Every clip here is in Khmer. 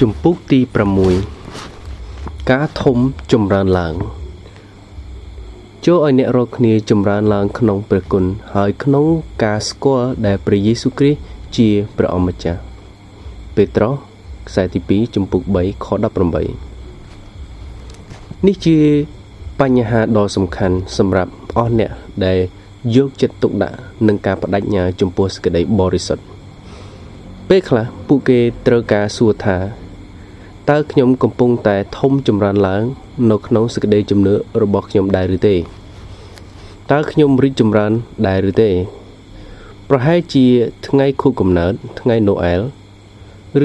ជំពូកទី6ការធំចម្រើនឡើងចូលឲ្យអ្នករាល់គ្នាចម្រើនឡើងក្នុងព្រះគុណហើយក្នុងការស្គាល់ដែលព្រះយេស៊ូវគ្រីស្ទជាព្រះអម្ចាស់ពេត្រុសខ្សែទី2ជំពូក3ខ18នេះជាបញ្ហាដ៏សំខាន់សម្រាប់អស់អ្នកដែលយកចិត្តទុកដាក់នឹងការបដិញ្ញាចំពោះសេចក្តីបរិសុទ្ធពេលខ្លះពួកគេត្រូវការសួរថា តើខ្ញុំកំពុងតែធំចម្រើនឡើង នៅក្នុងសេចក្តីជំនឿរបស់ខ្ញុំដែរឬទេតើខ្ញុំរីកចម្រើនដែរឬទេ ប្រហែលជាថ្ងៃខួបកំណើតថ្ងៃណូអែល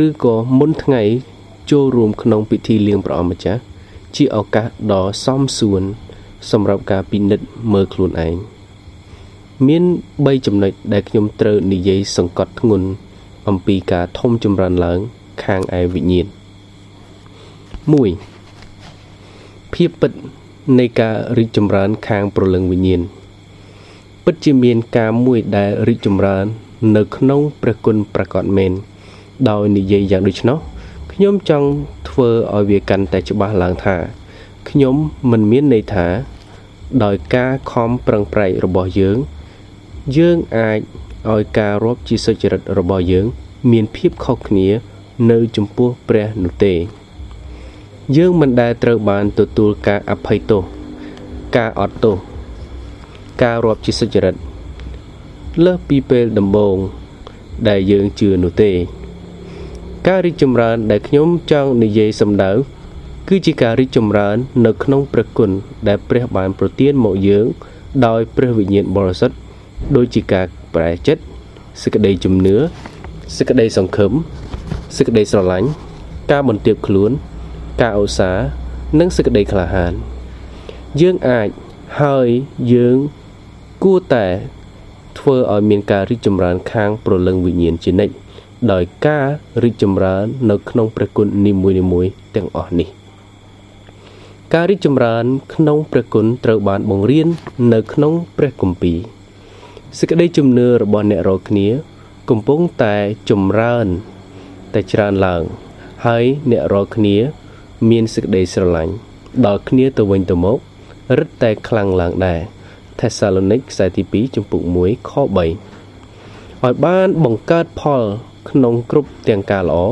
ឬក៏មុនថ្ងៃចូលរួមក្នុងពិធីលៀងព្រះអម្ចាស់ជាឱកាសដ៏សមសួនសម្រាប់ការពិនិត្យមើលខ្លួនឯងមាន3ចំណុចដែលខ្ញុំត្រូវនិយាយសង្កត់ធ្ងន់អំពីការធំចម្រើនឡើង ខាងឯវិញ្ញាណ 1ភាពពិតនៃការរីកចម្រើនខាងប្រលឹងវិញ្ញាណពិតជាមានការមួយដែលរីកចម្រើន នៅក្នុងព្រះគុណប្រកបមែនដោយនិយាយយ៉ាងដូច្នោះខ្ញុំចង់ធ្វើឲ្យវាកាន់តែច្បាស់ឡើងថា ខ្ញុំមិនមានន័យថា ដោយការខំប្រឹងប្រែងរបស់យើង យើងអាចឲ្យការរាប់ជាសុចរិតរបស់យើង មានភាពខុសគ្នា នៅចំពោះព្រះនោះទេ យើងមិនដែលត្រូវបានទទួលការអភ័យទោសការអត់ទោសការរាប់ជាសុចរិតលើសពីពេលដំបូងដែលយើងជឿនោះទេ ការរីកចម្រើនដែលខ្ញុំចង់និយាយសម្ដៅគឺជាការរីកចម្រើន នៅក្នុងព្រះគុណដែលព្រះបានប្រទានមកយើង ដោយព្រះវិញ្ញាណបរិសុទ្ធដូចជាការប្រែចិត្តសេចក្តីជំនឿសេចក្តីសង្ឃឹមសេចក្តីស្រឡាញ់ការបន្ទាបខ្លួន ការឧស្សាហ៍និងសេចក្តីក្លាហាន យើងអាចហើយយើងគួរតែធ្វើឲ្យមានការរីកចម្រើនខាងប្រលឹងវិញ្ញាណជានិច្ចដោយការរីកចម្រើននៅក្នុងព្រះគុណនីមួយៗទាំងអស់នេះ ការរីកចម្រើនក្នុងព្រះគុណត្រូវបានបង្រៀននៅក្នុងព្រះគម្ពីរសេចក្តីជំនឿរបស់អ្នករាល់គ្នា កំពុងតែចម្រើន តែច្រើនឡើង ហើយអ្នករាល់គ្នា មានសេចក្តីស្រឡាញ់ដល់គ្នាទៅវិញទៅមករឹតតែខ្លាំងឡើងដែរថេសាឡូនីកខ្សែទី2ចំពុក1ខ3ឲ្យបានបង្កើតផលក្នុងគ្រប់ទាំងការល្អ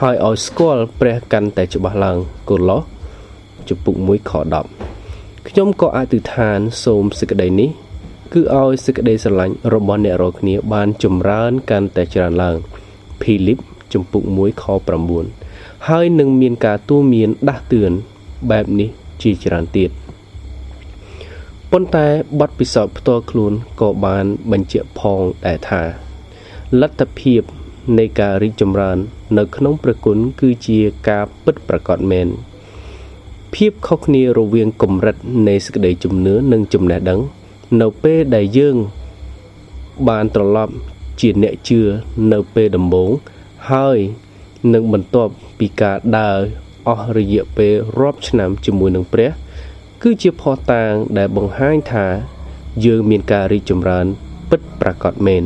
ហើយឲ្យស្គាល់ព្រះកាន់តែច្បាស់ឡើងកូឡូសចំពុក1ខ10ខ្ញុំក៏អធិដ្ឋានសូមសេចក្តីនេះ គឺឲ្យសេចក្តីស្រឡាញ់របស់អ្នករាល់គ្នាបានចម្រើនកាន់តែច្រើនឡើងភីលីបចំពុក1ខ9 ហើយនឹងមានការទូន្មានដាស់តឿនបែបនេះជាច្រើនទៀតប៉ុន្តែបទពិសោធន៍ផ្ទាល់ខ្លួនក៏បានបញ្ជាក់ផងដែរថាលទ្ធភាពនៃការរីកចម្រើន នៅក្នុងព្រះគុណគឺជាការពិតប្រាកដមែនភាពខុសគ្នារវាងកម្រិតនៃសេចក្តីជំនឿនិងចំណេះដឹង នៅពេលដែលយើង បានត្រឡប់ជាអ្នកជឿនៅពេលដំបូងហើយ និងបន្ទាប់ពីការដើរអស់រយៈពេលរាប់ឆ្នាំជាមួយនឹងព្រះ គឺជាភស្តុតាងដែលបង្ហាញថា យើងមានការរីកចម្រើនពិតប្រាកដមែន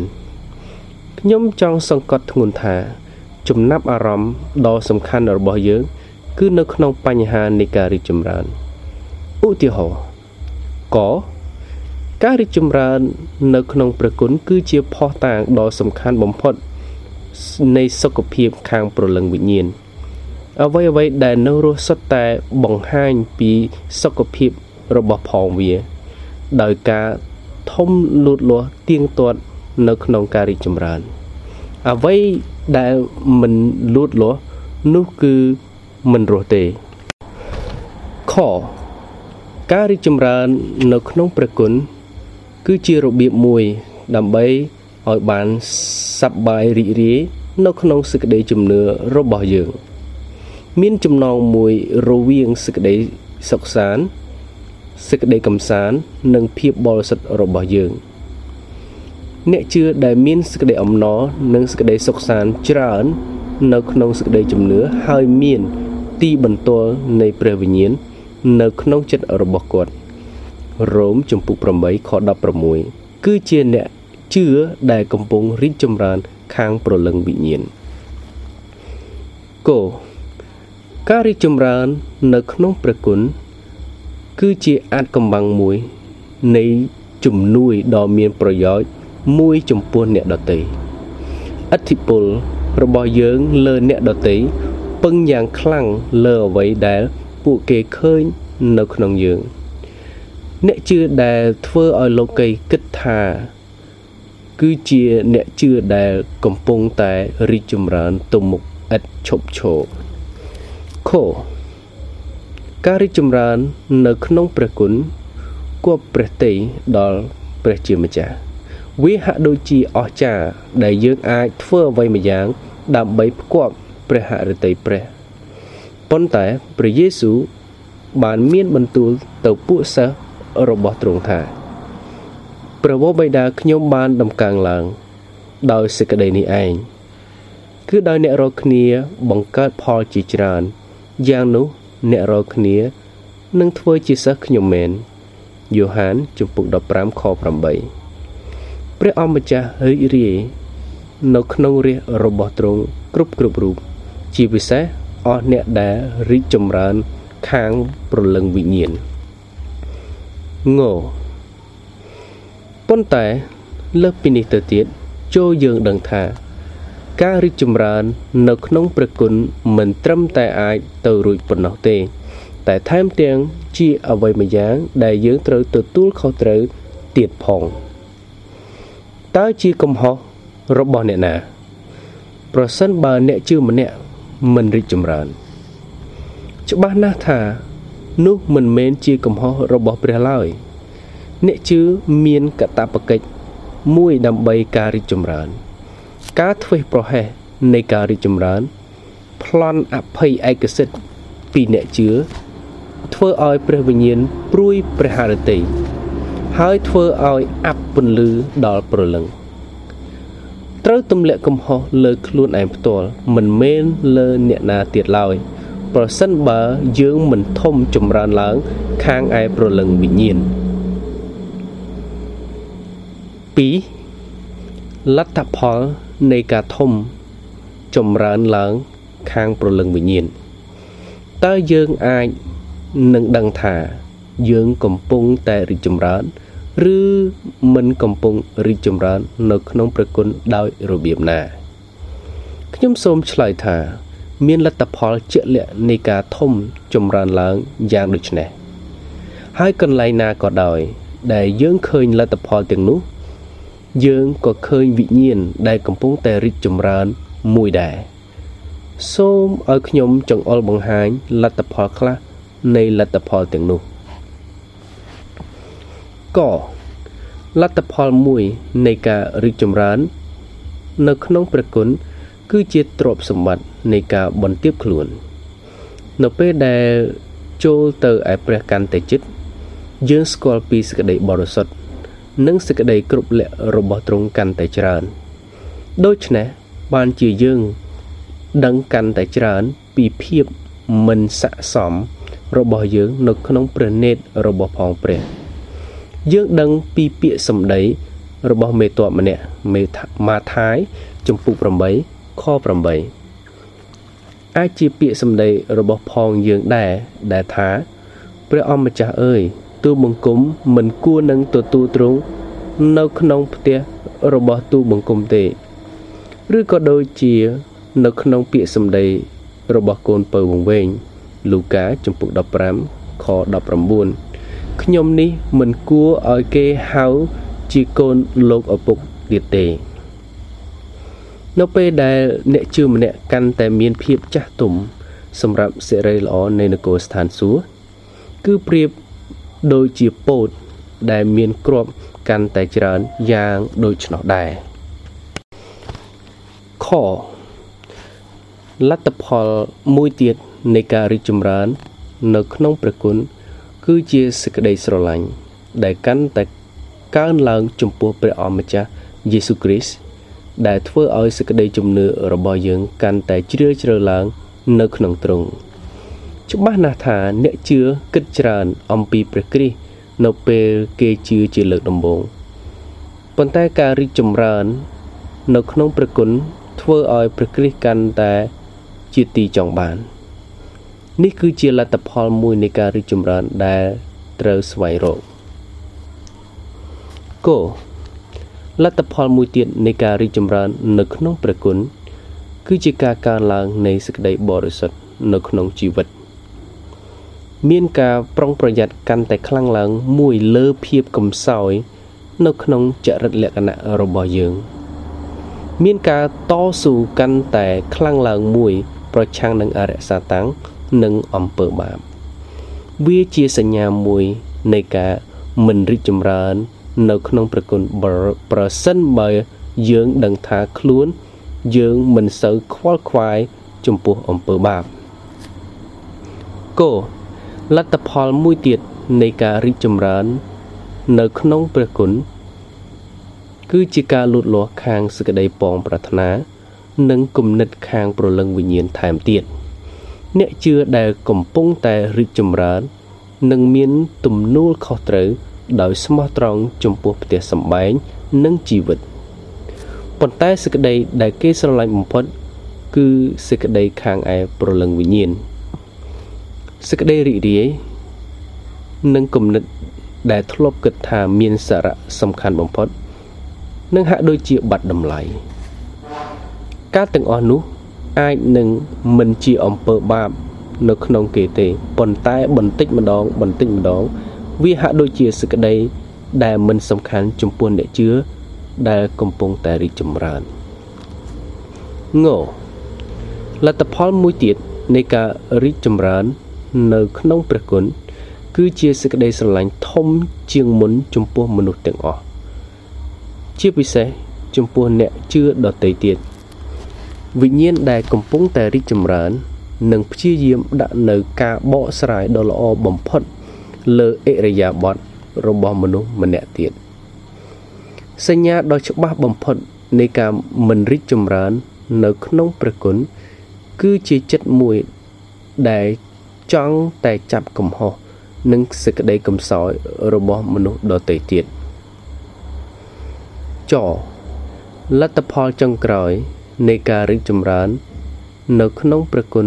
ខ្ញុំចង់សង្កត់ធ្ងន់ថាចំណាប់អារម្មណ៍ដ៏សំខាន់របស់យើង គឺនៅក្នុងបញ្ហានៃការរីកចម្រើនឧទាហរណ៍កការរីកចម្រើន នៅក្នុងព្រះគុណគឺជាភស្តុតាងដ៏សំខាន់បំផុត នៃសុខភាពខាងប្រលឹងវិញ្ញាណអ្វីអ្វីដែលនៅរស់សុទ្ធតែបង្ហាញពីសុខភាពរបស់ផងវា ដោយការធំលូតលាស់ទៀងទាត់នៅក្នុងការរីកចម្រើនអ្វីដែលមិនលូតលាស់នោះគឺមិនរស់ទេខការរីកចម្រើននៅក្នុងព្រះគុណគឺជារបៀបមួយដើម្បី ឲ្យបានសប្បាយរីករាយនៅក្នុងសេចក្តីជំនឿរបស់យើង មានចំណងមួយរវាងសេចក្តីសុខសាន្តសេចក្តីកំសាន្តនិងភាពបរិសុទ្ធរបស់យើង អ្នកជឿដែលមានសេចក្តីអំណរនិងសេចក្តីសុខសាន្តច្រើន នៅក្នុងសេចក្តីជំនឿហើយមានទីបន្ទាល់នៃព្រះវិញ្ញាណនៅក្នុងចិត្តរបស់គាត់រ៉ូមជំពូក8ខ16គឺជាអ្នក ជឿដែលកំពុងរីកចម្រើនខាងព្រលឹងវិញ្ញាណគោការរីកចម្រើននៅក្នុងព្រះគុណគឺជាអាចកំបាំងមួយនៃជំនួយដ៏មានប្រយោជន៍មួយចំពោះអ្នកដទៃអធិពលរបស់យើងលើអ្នកដទៃពឹងយ៉ាងខ្លាំងលើអ្វីដែលពួកគេឃើញនៅក្នុងយើង អ្នកជឿដែលធ្វើឲ្យលោកីគិតថា គឺជាអ្នកជឿដែលកំពុងតែរីកចម្រើនទៅមុខឥតឈប់ឈរខការរីកចម្រើននៅក្នុងព្រះគុណគប់ព្រះតីដល់ព្រះជាម្ចាស់វាហាក់ដូចជាអស្ចារ្យដែលយើងអាចធ្វើអ្វីម្យ៉ាង ដើម្បីផ្គប់ព្រះហឫទ័យព្រះប៉ុន្តែព្រះយេស៊ូវបានមានបន្ទូលទៅពួកសិស្សរបស់ទ្រង់ថា ព្រះវរបិតាខ្ញុំបានដំកើងឡើង ដោយសេចក្តីនេះឯងគឺដោយអ្នករាល់គ្នាបង្កើតផលជាច្រើនយ៉ាងនោះអ្នករាល់គ្នានឹងធ្វើជាសិស្សខ្ញុំមែនយ៉ូហានជំពូក15ខ8ព្រះអម្ចាស់រីករាយនៅក្នុងរាជរបស់ទ្រង់គ្រប់គ្រប់រូបជាពិសេសអស់អ្នកដែលរីកចម្រើនខាងប្រលឹងវិញ្ញាណង ប៉ុន្តែលើសពីនេះទៅទៀតចូលយើងដឹងថា ការរីកចម្រើន នៅក្នុងព្រះគុណមិនត្រឹមតែអាចទៅរួចប៉ុណ្ណោះទេ តែថែមទាំងជាអ្វីម្យ៉ាង ដែលយើងត្រូវទទួលខុសត្រូវទៀតផងតើជាកំហុសរបស់អ្នកណា ប្រសិនបើអ្នកជឿម្នាក់មិនរីកចម្រើន ច្បាស់ណាស់ថា នោះមិនមែនជាកំហុសរបស់ព្រះឡើយ អ្នកជឿមានកតបកិច្ចមួយដើម្បីការរីកចម្រើន ការធ្វេសប្រហែសនៃការរីកចម្រើនប្លន់អភ័យឯកសិទ្ធពីអ្នកជឿធ្វើឲ្យព្រះវិញ្ញាណព្រួយព្រះハរតីហើយធ្វើឲ្យអាប់ពន្លឺដល់ព្រលឹងត្រូវទម្លាក់កំហុសលើខ្លួនឯងផ្ទាល់មិនមែនលើអ្នកណាទៀតឡើយប្រសិនបើយើងមិនធំចម្រើនឡើង ខាងឯប្រលឹងវិញ្ញាណ 2លទ្ធផលនៃការធំចម្រើនឡើងខាងប្រលឹងវិញ្ញាណតើយើងអាចនឹងដឹងថា យើងកំពុងតែរីកចម្រើន ឬមិនកំពុងរីកចម្រើន នៅក្នុងព្រះគុណដោយរបៀបណាខ្ញុំសូមឆ្លើយថា មានលទ្ធផលជាក់លាក់នៃការធំចម្រើនឡើងយ៉ាងដូចនេះហើយកន្លែងណាក៏ដោយ ដែលយើងឃើញលទ្ធផលទាំងនោះ យើងក៏ឃើញវិញ្ញាណដែលកំពុងតែរីកចម្រើនមួយដែរសូមឲ្យខ្ញុំចង្អុលបង្ហាញលទ្ធផលខ្លះនៃលទ្ធផលទាំងនោះកលទ្ធផលមួយនៃការរីកចម្រើន នៅក្នុងព្រះគុណគឺជាទ្រព្យសម្បត្តិនៃការបន្ទាបខ្លួន នៅពេលដែលចូលទៅឯព្រះកាន់តែចិត្តយើងស្គាល់ពីសេចក្តីបរិសុទ្ធ និងសេចក្តីគ្រប់លក្ខរបស់ទ្រង់កាន់តែច្រើនដូច្នេះបានជាយើងដឹងកាន់តែច្រើនពីភាពមិនស័ក្តិសមរបស់យើងនៅក្នុងព្រះនេតរបស់ផងព្រះយើងដឹងពីពាក្យសម្ដីរបស់មេតបម្នាក់មេម៉ាថាយចំពុក8ខ8អាចជាពាក្យសម្ដីរបស់ផងយើងដែរដែលថាព្រះអម្ចាស់អើយ ទូបង្គំមិនគួរនឹងទទួលទ្រង់នៅក្នុងផ្ទះរបស់ទូបង្គំទេឬក៏ដូចជានៅក្នុងពាក្យសម្ដីរបស់កូនពៅវង្វេងលូកាចំពុក15ខ19ខ្ញុំនេះមិនគួរឲ្យគេហៅជាកូនលោកឪពុកទៀតទេនៅពេលដែលអ្នកជឿម្នាក់កាន់តែមានភាពចាស់ទុំសម្រាប់សេរីល្អនៃនគរស្ថានសួគ៌គឺប្រៀប ដូចជាពោតដែលមានគ្រាប់កាន់តែច្រើនយ៉ាងដូច្នោះដែរខលទ្ធផលមួយទៀតនៃការរីកចម្រើន នៅក្នុងព្រះគុណគឺជាសេចក្តីស្រឡាញ់ដែលកាន់តែកើនឡើងចំពោះព្រះអម្ចាស់យេស៊ូវគ្រីស្ទដែលធ្វើឲ្យសេចក្តីជំនឿរបស់យើងកាន់តែជ្រាលជ្រៅឡើង នៅក្នុងទ្រង់ ច្បាស់ណាស់ថាអ្នកជឿគិតច្រើនអំពីព្រះគ្រីស្ទនៅពេលគេជឿជាលើកដំបូងប៉ុន្តែការរីកចម្រើន នៅក្នុងព្រះគុណធ្វើឲ្យព្រះគ្រីស្ទកាន់តែជាទីចង់បាន នេះគឺជាលទ្ធផលមួយនៃការរីកចម្រើនដែលត្រូវស្វែងរកគោលទ្ធផលមួយទៀតនៃការរីកចម្រើន នៅក្នុងព្រះគុណគឺជាការកើនឡើងនៃសេចក្តីបរិសុទ្ធនៅក្នុងជីវិត មានការប្រុងប្រយ័ត្នកាន់តែខ្លាំងឡើងមួយលើភាពកំសោយនៅក្នុងចរិតលក្ខណៈរបស់យើង មានការតស៊ូកាន់តែខ្លាំងឡើងមួយ ប្រឆាំងនឹងអរិយសាតាំងនិងអំពើបាបវាជាសញ្ញាមួយនៃការមិនរីកចម្រើន នៅក្នុងប្រគុណប្រសិនបើយើងដឹងថាខ្លួន យើងមិនសូវខ្វល់ខ្វាយចំពោះអំពើបាបគោ លទ្ធផលមួយទៀតនៃការរីកចម្រើន នៅក្នុងព្រះគុណគឺជាការលូតលាស់ខាងសក្តីប៉ងប្រាថ្នា និងគំនិតខាងប្រលឹងវិញ្ញាណថែមទៀតអ្នកជឿដែលកំពុងតែរីកចម្រើននឹងមានទំនួលខុសត្រូវដោយស្មោះត្រង់ចំពោះផ្ទះសម្បែងនិងជីវិតប៉ុន្តែសេចក្តីដែលគេស្រឡាញ់បំផុត គឺសេចក្តីខាងឯប្រលឹងវិញ្ញាណ សេចក្តីរីករាយនិងគំនិតដែលធ្លាប់គិតថាមានសារៈសំខាន់បំផុតនឹងហាក់ដូចជាបាត់តម្លៃការទាំងអស់នោះអាចនឹងមិនជាអំពើបាបនៅក្នុងគេទេប៉ុន្តែបន្តិចម្ដងបន្តិចម្ដង វាហាក់ដូចជាសេចក្តីដែលមិនសំខាន់ចំពោះអ្នកជឿដែលកំពុងតែរីកចម្រើនងលទ្ធផលមួយទៀតនៃការរីកចម្រើន នៅក្នុងព្រះគុណគឺជាសេចក្តីស្រឡាញ់ធំជាងមុនចំពោះមនុស្សទាំងអស់ជាពិសេសចំពោះអ្នកជឿដទៃទៀតវិញ្ញាណដែលកំពុងតែរីកចម្រើននិងព្យាយាមដាក់នៅការបកស្រាយដ៏ល្អបំផុតលើអិរិយាបថរបស់មនុស្សម្នាក់ទៀតសញ្ញាដ៏ច្បាស់បំផុតនៃការមិនរីកចម្រើននៅក្នុងព្រះគុណគឺជាចិត្តមួយដែល ចង់តែចាប់កំហុសនិងសេចក្តីកំសោយរបស់មនុស្សដទៃទៀតចលទ្ធផលចុងក្រោយ នៃការរីកចម្រើន នៅក្នុងព្រះគុណ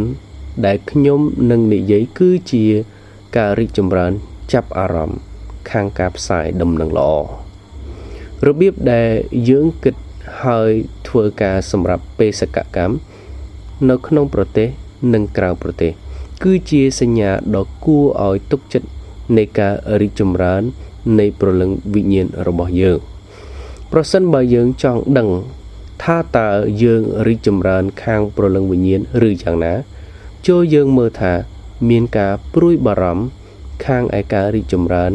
ដែលខ្ញុំនឹងនិយាយគឺជាការរីកចម្រើនចាប់អារម្មណ៍ខាងការផ្សាយដំណឹងល្អរបៀបដែលយើងគិតហើយធ្វើការសម្រាប់បេសកកម្មនៅក្នុងប្រទេសនិងក្រៅប្រទេស គឺជាសញ្ញាដ៏គួរឲ្យទុកចិត្តនៃការរីកចម្រើន នៃប្រលឹងវិញ្ញាណរបស់យើង ប្រសិនបើយើងចង់ដឹងថាតើយើងរីកចម្រើនខាងប្រលឹងវិញ្ញាណឬយ៉ាងណាចូលយើងមើលថាមានការព្រួយបារម្ភខាងឯការរីកចម្រើន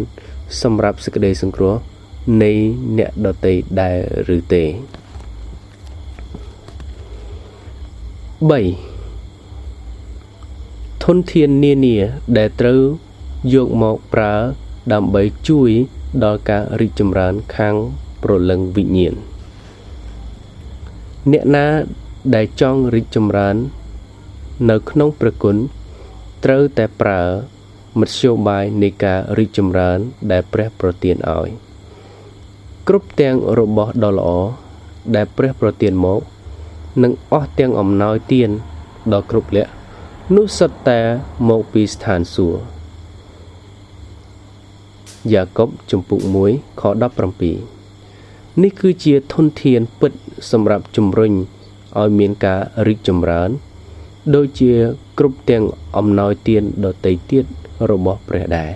សម្រាប់សេចក្តីសង្គ្រោះនៃអ្នកដតីដែរឬទេ3 ធនធាននានាដែលត្រូវយកមកប្រើដើម្បីជួយដល់ការរីកចម្រើនខាងប្រលឹងវិញ្ញាណអ្នកណាដែលចង់រីកចម្រើន នៅក្នុងព្រះគុណត្រូវតែប្រើមធ្យោបាយនៃការរីកចម្រើនដែលព្រះប្រទានឲ្យគ្រប់ទាំងរបស់ដ៏ល្អដែលព្រះប្រទានមកនិងអស់ទាំងអំណោយទានដ៏គ្រប់លក្ខ នោះសុទ្ធតែមកពីស្ថានសួគ៌យ៉ាកុបជំពូក1ខ17នេះគឺជាធនធានពិតសម្រាប់ជំរុញឲ្យមានការរីកចម្រើន ដូចជាគ្រប់ទាំងអំណោយទានដតីទៀតរបស់ព្រះដែរ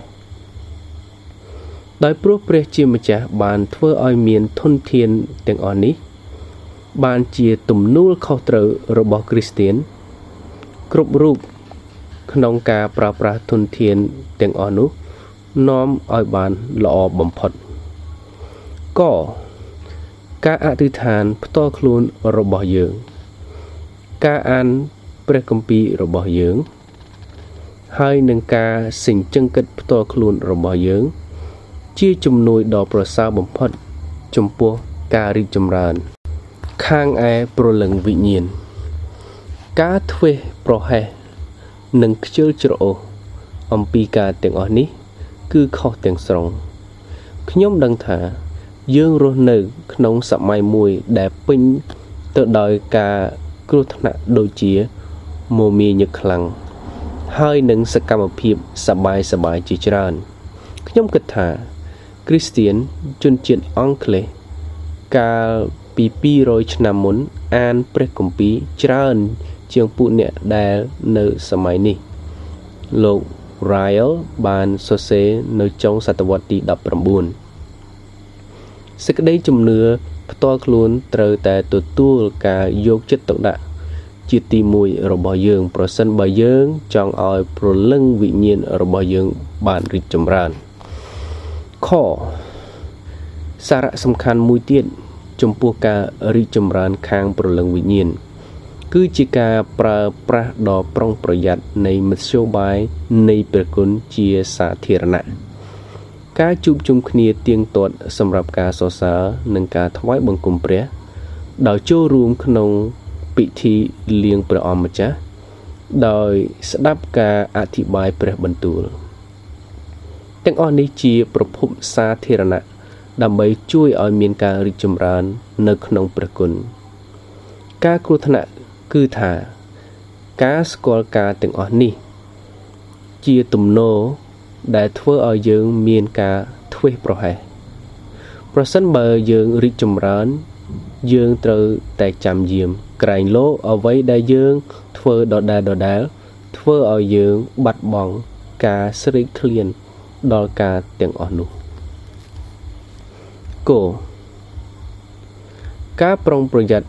ដោយព្រោះព្រះជាម្ចាស់បានធ្វើឲ្យមានធនធានទាំងអស់នេះ បានជាទំនួលខុសត្រូវរបស់គ្រីស្ទៀន គ្រប់រូបក្នុងការប្រើប្រាស់ធនធានទាំងអស់នោះនាំឲ្យបានល្អបំផុតកការអធិដ្ឋានផ្ទាល់ខ្លួនរបស់យើង ការអានព្រះគម្ពីររបស់យើង ហើយនឹងការសេចក្ដីគិតផ្ទាល់ខ្លួនរបស់យើង ជាជំនួយដ៏ប្រសើរបំផុត ចំពោះការរីកចម្រើន ខាងឯប្រលឹងវិញ្ញាណ ការធ្វេសប្រហែសនិងខ្ជិលច្រអូសអំពីការទាំងអស់នេះ គឺខុសទាំងស្រុងខ្ញុំដឹងថា យើងរស់នៅក្នុងសម័យមួយដែលពេញទៅដោយការគ្រោះថ្នាក់ដូចជាមមាញឹកខ្លាំងហើយនឹងសកម្មភាពសបាយសបាយជាច្រើនខ្ញុំគិតថាគ្រីស្ទៀនជនជាតិអង់គ្លេសកាលពី200ឆ្នាំមុនអានព្រះគម្ពីរច្រើន ជាងពួកអ្នកដែលនៅសម័យនេះ លោក Ryle បានសរសេរនៅចុងសតវត្សទី19សេចក្តីជំនឿផ្ទាល់ខ្លួនត្រូវតែទទួលការយកចិត្តទុកដាក់ជាទី1របស់យើង ប្រសិនបើយើង ចង់ឲ្យព្រលឹងវិញ្ញាណរបស់យើងបានរីកចម្រើនខសារៈសំខាន់មួយទៀតចំពោះការរីកចម្រើនខាងព្រលឹងវិញ្ញាណ គឺជាការប្រើប្រាស់ដ៏ប្រុងប្រយ័ត្ននៃមធ្យោបាយនៃព្រះគុណជាសាធារណៈការជួបជុំគ្នាទៀងទាត់សម្រាប់ការសរសើរនិងការថ្វាយបង្គំព្រះដោយចូលរួមក្នុងពិធីលៀងព្រះអម្ចាស់ដោយស្ដាប់ការអធិប្បាយព្រះបន្ទូលទាំងអស់នេះជាប្រភពសាធារណៈដើម្បីជួយឲ្យមានការរីកចម្រើននៅក្នុងព្រះគុណការគ្រោះថ្នាក់ គឺថាការស្គាល់ការទាំងអស់នេះ ជាទំនោរដែលធ្វើឲ្យយើងមានការធ្វេសប្រហែសប្រសិនបើយើងរីកចម្រើន យើងត្រូវតែចាំយាមក្រែងលោអ្វីដែលយើងធ្វើដដែលដដែលធ្វើឲ្យយើងបាត់បង់ការស្រេកឃ្លានដល់ការទាំងអស់នោះគោការប្រុងប្រយ័ត្ន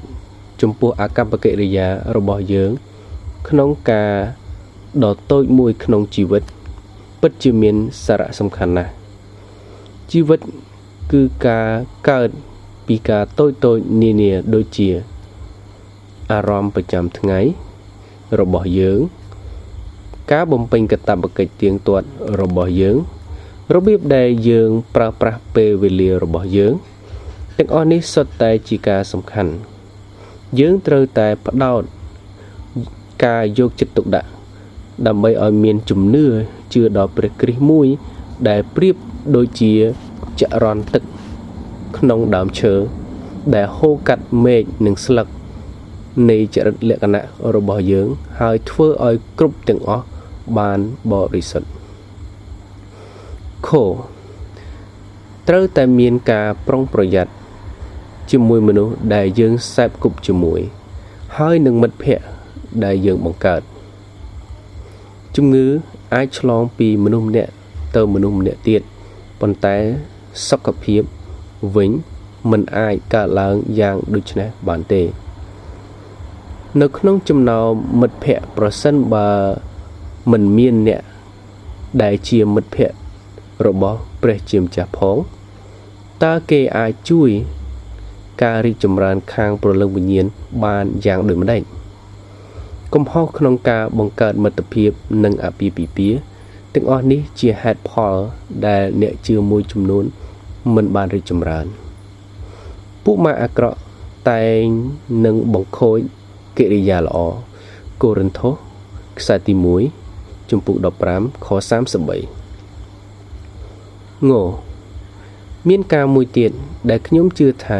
ចំពោះអកប្បកិរិយារបស់យើង ក្នុងការដ៏តូចមួយក្នុងជីវិត ពិតជាមានសារៈសំខាន់ណាស់ជីវិតគឺការកើតពីការតូចតូចនានាដូចជា អារម្មណ៍ប្រចាំថ្ងៃរបស់យើង ការបំពេញកាតព្វកិច្ចទៀងទាត់របស់យើង របៀបដែលយើងប្រើប្រាស់ពេលវេលារបស់យើងទាំងអស់នេះសុទ្ធតែជាការសំខាន់ យើងត្រូវតែផ្ដោតការយកចិត្តទុកដាក់ដើម្បីឲ្យមានជំនឿជឿដល់ព្រះគ្រីស្ទមួយ ដែលប្រៀបដូចជាចរន្តទឹក ក្នុងដើមឈើដែលហូរកាត់មែកនិងស្លឹកនៃចរិតលក្ខណៈរបស់យើង ហើយធ្វើឲ្យគ្រប់ទាំងអស់បានបរិសុទ្ធខត្រូវតែមានការប្រុងប្រយ័ត្ន ជាមួយមនុស្សដែលយើងសែបគប់ជាមួយ ហើយនឹងមិត្តភ័ក្តិដែលយើងបង្កើតជំងឺអាចឆ្លងពីមនុស្សម្នាក់ទៅមនុស្សម្នាក់ទៀតប៉ុន្តែសុខភាពវិញមិនអាចកើតឡើងយ៉ាងដូចនេះបានទេ នៅក្នុងចំណោមមិត្តភ័ក្តិប្រសិនបើមិនមានអ្នកដែលជាមិត្តភ័ក្តិរបស់ព្រះជាម្ចាស់ផងតើគេអាចជួយ ការរីកចម្រើនខាងប្រលឹងវិញ្ញាណបានយ៉ាងដូចម្ដេចកំហុសក្នុងការបង្កើតមិត្តភាពនិងអពាហ៍ពិពាហ៍ទាំងអស់នេះជាហេតុផលដែលអ្នកជឿមួយចំនួនមិនបានរីកចម្រើន ពួកម៉ាអាក្រក់តែងនឹងបង្ខូចកិរិយាល្អកូរិនថូសខ្សែទី1ជំពូក15ខ33ងមានការមួយទៀតដែលខ្ញុំជឿថា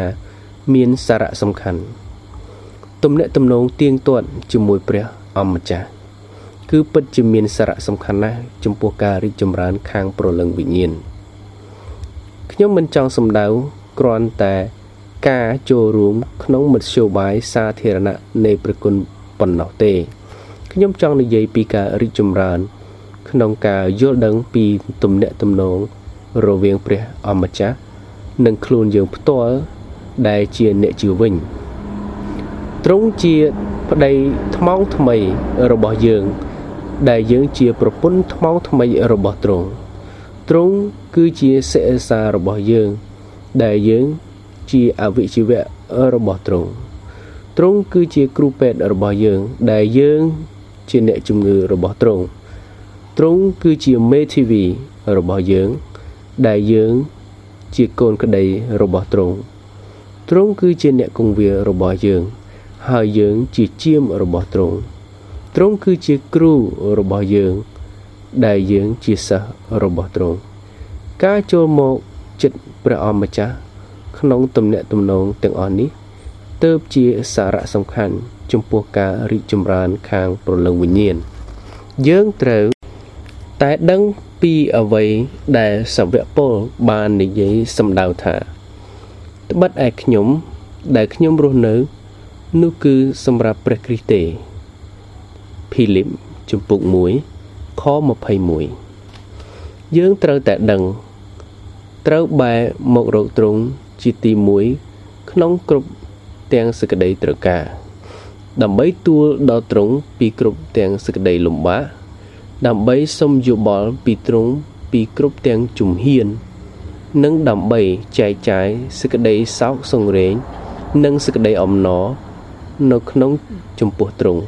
មានសារៈសំខាន់ទំនាក់ទំនងទៀងទាត់ជាមួយព្រះអម្ចាស់គឺពិតជាមានសារៈសំខាន់ណាស់ចំពោះការរីកចម្រើនខាងប្រលឹងវិញ្ញាណខ្ញុំមិនចង់សម្ដៅគ្រាន់តែការចូលរួមក្នុងមធ្យោបាយសាធារណៈនៃប្រគុណប៉ុណ្ណោះទេខ្ញុំចង់និយាយពីការរីកចម្រើន ក្នុងការយល់ដឹងពីទំនាក់ទំនងរវាងព្រះអម្ចាស់និងខ្លួនយើងផ្ទាល់ ដែលជាអ្នកជឿវិញទ្រង់ជាប្តីថ្មងថ្មីរបស់យើង ដែលយើងជាប្រពន្ធថ្មងថ្មីរបស់ទ្រង់ទ្រង់គឺជាសេអសារបស់យើង ដែលយើងជាអវិជ្ជវៈរបស់ទ្រង់ទ្រង់គឺជាគ្រូពេទ្យរបស់យើង ដែលយើងជាអ្នកជំងឺរបស់ទ្រង់ទ្រង់គឺជាមេធាវីរបស់យើង ដែលយើងជាកូនក្តីរបស់ទ្រង់ ទ្រង់គឺជាអ្នកគង្វាលរបស់យើង ហើយយើងជាជាមរបស់ទ្រង់ទ្រង់គឺជាគ្រូរបស់យើង ដែលយើងជាសិស្សរបស់ទ្រង់ការចូលមកចិត្តព្រះអម្ចាស់ក្នុងទំនាក់ទំនងទាំងអស់នេះទើបជាសារៈសំខាន់ចំពោះការរីកចម្រើនខាងប្រលឹងវិញ្ញាណយើងត្រូវតែដឹងពីអ្វីដែលសវៈពលបាននិយាយសម្ដៅថា ត្បិតឯខ្ញុំ ដែលខ្ញុំរស់នៅ នោះគឺសម្រាប់ព្រះគ្រីស្ទទេភីលីបជំពូក1ខ21យើងត្រូវតែដឹង ត្រូវបែរមករកទ្រង់ជាទី1ក្នុងគ្រប់ទាំងសក្តីត្រូវការដើម្បីទួល ដល់ទ្រង់ពីគ្រប់ទាំងសក្តីលំបាកដើម្បីសុំយោបល់ពីទ្រង់ពីគ្រប់ទាំងជំហាន និងដើម្បីចែកចាយសក្តីសោកសង្រេង និងសក្តីអំណរនៅក្នុងចំពោះទ្រង់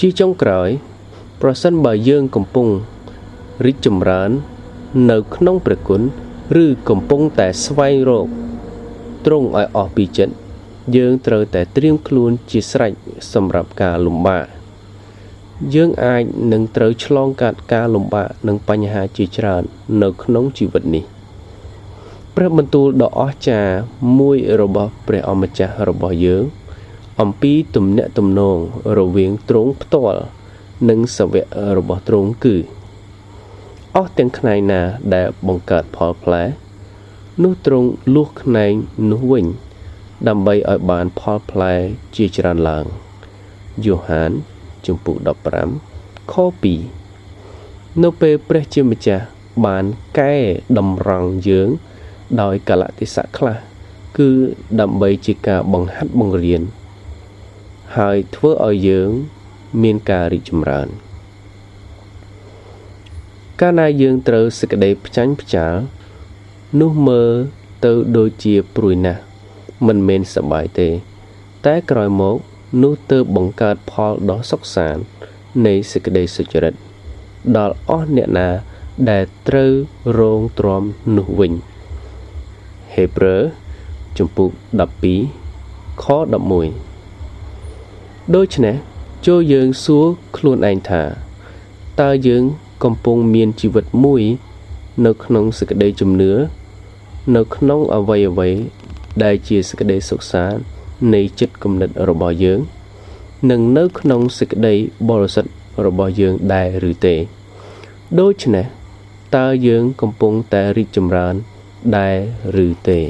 ជាចុងក្រោយ ប្រសិនបើយើងកំពុងរីកចម្រើន នៅក្នុងព្រះគុណឬកំពុងតែស្វែងរកទ្រង់ឲ្យអស់ពីចិត្តយើងត្រូវតែត្រៀមខ្លួនជាស្រេចសម្រាប់ការលំបាក យើងអាចនឹងត្រូវឆ្លងកាត់ការលំបាកនិងបញ្ហាជាច្រើននៅក្នុងជីវិតនេះព្រះបន្ទូលដ៏អស្ចារ្យមួយរបស់ព្រះអម្ចាស់របស់យើងអំពីទំនាក់ទំនងរវាងទ្រង់ផ្ទាល់និងសាវករបស់ទ្រង់គឺអស់ទាំងផ្នែកណាដែលបង្កើតផលផ្លែនោះទ្រង់លួសផ្នែកនោះវិញ ដើម្បីឲ្យបានផលផ្លែជាច្រើនឡើងយូហាន ជំពូក15ខ2នៅពេលព្រះជាម្ចាស់បានកែតម្រង់យើង ដោយកលៈទេសៈខ្លះគឺដើម្បីជាការបង្ហាត់បង្រៀន ហើយធ្វើឲ្យយើង មានការរីកចម្រើនកាលណាយើងត្រូវសេចក្តីផ្ចាញ់ផ្ចាលនោះមើលទៅដូចជាព្រួយណាស់មិនមែនសប្បាយទេ តែក្រោយមក នោះទើបបង្កើតផលដ៏សុខសាន្តនៃសេចក្តីសុចរិតដល់អស់អ្នកណាដែលត្រូវរងទ្រាំនោះវិញហេព្រើរជំពូក12ខ11ដូច្នេះចូលយើងសួរខ្លួនឯងថាតើយើងកំពុងមានជីវិតមួយ នៅក្នុងសេចក្តីជំនឿនៅក្នុងអវ័យអវ័យដែលជាសេចក្តីសុខសាន្ត នៃចិត្តគំនិតរបស់យើងនិងនៅក្នុងសេចក្តីបរិសុទ្ធរបស់យើងដែរឬទេដូច្នេះតើយើងកំពុងតែរីកចម្រើនដែរឬទេ